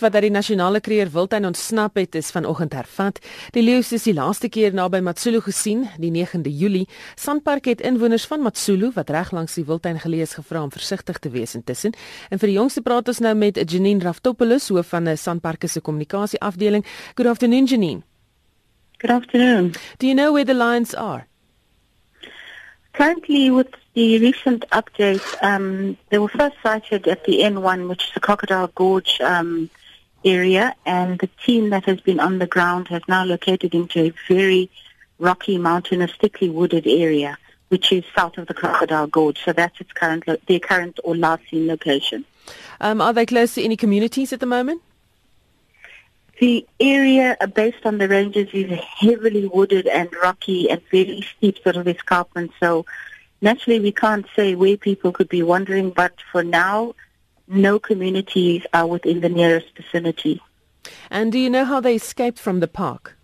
wat uit die nasionale kreer wildtuin ontsnap het, is vanoggend hervat. Die leeu is die laaste keer naby Matsulu gesien, die 9de Julie. Sandpark het inwoners van Matsulu wat reg langs die wildtuin geleë is gevra om versigtig te wees intussen. En vir die jongste praat ons nou met Janine Raftopoulos, hoof van 'n Sandpark se kommunikasie afdeling. Good afternoon Janine. Good afternoon. Do you know where the lions are? Currently, with the recent update, um, they were first sighted at the N1, which is the Crocodile Gorge um, area, and the team that has been on the ground has now located into a very rocky, mountainous, thickly wooded area, which is south of the Crocodile Gorge. So that's its current, lo- their current or last seen location. Um, are they close to any communities at the moment? The area uh, based on the ranges is heavily wooded and rocky and very steep sort of escarpment. So naturally we can't say where people could be wandering, but for now, no communities are within the nearest vicinity. And do you know how they escaped from the park?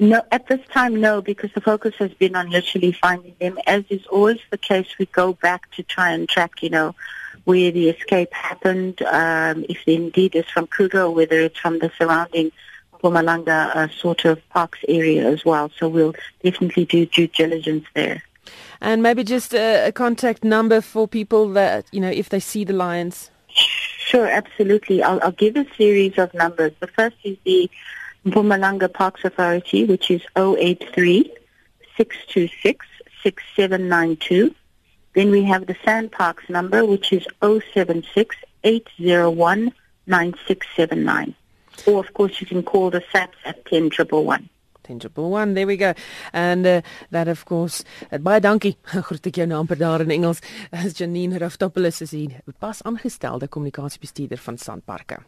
No, at this time, no, because the focus has been on literally finding them. As is always the case, we go back to try and track, you know, where the escape happened, um, if indeed it's from Kruger or whether it's from the surrounding Mpumalanga uh, sort of parks area as well. So we'll definitely do due diligence there. And maybe just a, a contact number for people that, you know, if they see the lions. Sure, absolutely. I'll, I'll give a series of numbers. The first is the Mpumalanga Parks Authority, which is 083 626 6792. Then we have the SANParks number, which is 076 801 9679. Or, of course, you can call the SAPs at 10111. Tangible one, there we go. And uh, that of course, uh, baie dankie. Groet ek jou nou amper daar in Engels. As Janine Raftopoulos is hier, pas aangestelde kommunikasiebestuurder van Sandparke.